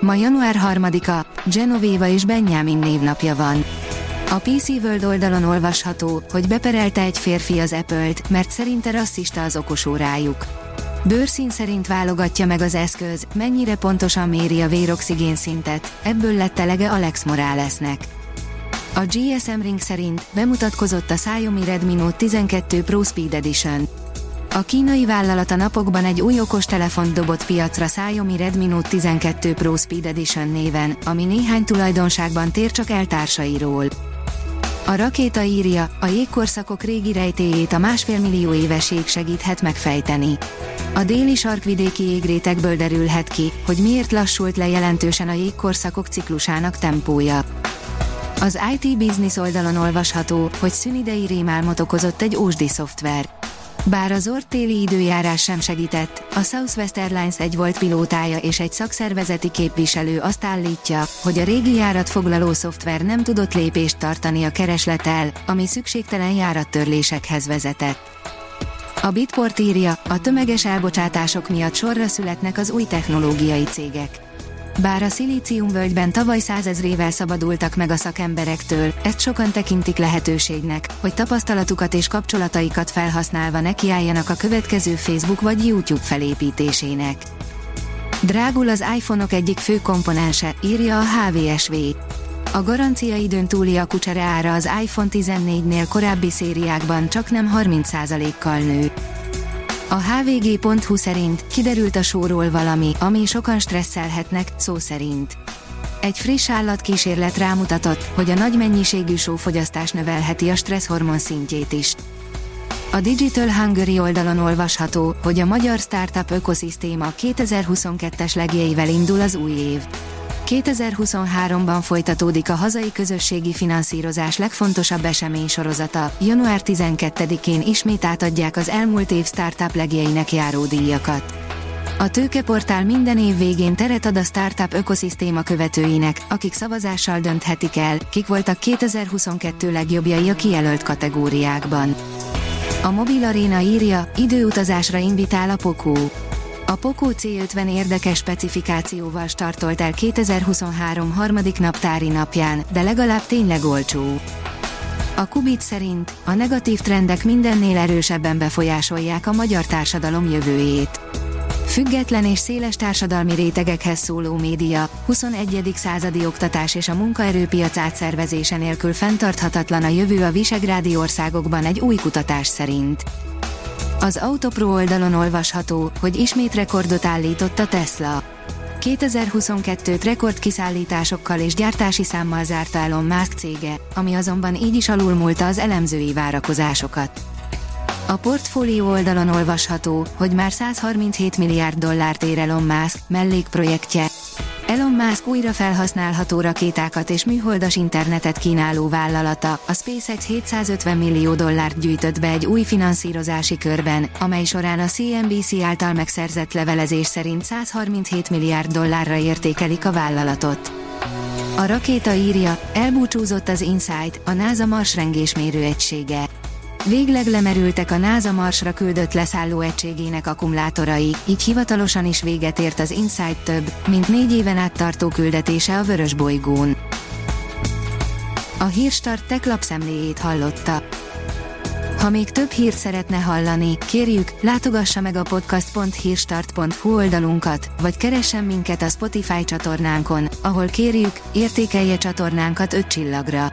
Ma január 3-a, Genovéva és Benjamin névnapja van. A PC World oldalon olvasható, hogy beperelte egy férfi az Apple-t, mert szerinte rasszista az okosórájuk. Bőrszín szerint válogatja meg az eszköz, mennyire pontosan méri a véroxigén szintet, ebből lett elege Alex Moralesnek. A GSM Ring szerint bemutatkozott a Xiaomi Redmi Note 12 Pro Speed Edition. A kínai vállalat a napokban egy új okostelefont dobott piacra Xiaomi Redmi Note 12 Pro Speed Edition néven, ami néhány tulajdonságban tér csak eltársairól. A rakéta írja, a jégkorszakok régi rejtéjét a másfél millió éves jég segíthet megfejteni. A déli sarkvidéki jégrétekből derülhet ki, hogy miért lassult le jelentősen a jégkorszakok ciklusának tempója. Az IT Business oldalon olvasható, hogy szünidei rémálmot okozott egy ósdi szoftver. Bár az téli időjárás sem segített, a Southwest Airlines egy volt pilótája és egy szakszervezeti képviselő azt állítja, hogy a régi járat foglaló szoftver nem tudott lépést tartani a kereslettel, ami szükségtelen járattörlésekhez vezetett. A Bitport írja, a tömeges elbocsátások miatt sorra születnek az új technológiai cégek. Bár a szilíciumvölgyben tavaly százezrével szabadultak meg a szakemberektől, ezt sokan tekintik lehetőségnek, hogy tapasztalatukat és kapcsolataikat felhasználva nekiálljanak a következő Facebook vagy YouTube felépítésének. Drágul az iPhone-ok egyik fő komponense, írja a HVSV. A garancia időn túli akucsere ára az iPhone 14-nél korábbi szériákban csak nem 30%-kal nő. A hvg.hu szerint kiderült a sóról valami, ami sokan stresszelhetnek, szó szerint. Egy friss állatkísérlet rámutatott, hogy a nagy mennyiségű sófogyasztás növelheti a stresszhormon szintjét is. A Digital Hungary oldalon olvasható, hogy a magyar startup ökoszisztéma 2022-es legjeivel indul az új év. 2023-ban folytatódik a hazai közösségi finanszírozás legfontosabb esemény sorozata. Január 12-én ismét átadják az elmúlt év startup legjeinek járó díjakat. A tőkeportál minden év végén teret ad a startup ökoszisztéma követőinek, akik szavazással dönthetik el, kik voltak 2022 legjobbjai a kijelölt kategóriákban. A Mobil Arena írja, időutazásra invitál a Pokó. A Poco C50 érdekes specifikációval startolt el 2023 harmadik naptári napján, de legalább tényleg olcsó. A Kubit szerint a negatív trendek mindennél erősebben befolyásolják a magyar társadalom jövőjét. Független és széles társadalmi rétegekhez szóló média, 21. századi oktatás és a munkaerőpiac átszervezése nélkül fenntarthatatlan a jövő a visegrádi országokban egy új kutatás szerint. Az Autopro oldalon olvasható, hogy ismét rekordot állított a Tesla. 2022-t rekordkiszállításokkal és gyártási számmal zárta Elon Musk cége, ami azonban így is alulmúlta az elemzői várakozásokat. A portfólió oldalon olvasható, hogy már 137 milliárd dollárt ér Elon Musk mellékprojektje, Elon Musk újra felhasználható rakétákat és műholdas internetet kínáló vállalata, a SpaceX 750 millió dollárt gyűjtött be egy új finanszírozási körben, amely során a CNBC által megszerzett levelezés szerint 137 milliárd dollárra értékelik a vállalatot. A rakéta írja, elbúcsúzott az InSight, a NASA marsrengés mérőegysége. Végleg lemerültek a NASA Marsra küldött leszálló egységének akkumulátorai, így hivatalosan is véget ért az InSight több, mint négy éven át tartó küldetése a vörös bolygón. A Hírstart tech lapszemléjét hallotta. Ha még több hírt szeretne hallani, kérjük, látogassa meg a podcast.hírstart.hu oldalunkat, vagy keressen minket a Spotify csatornánkon, ahol kérjük, értékelje csatornánkat 5 csillagra.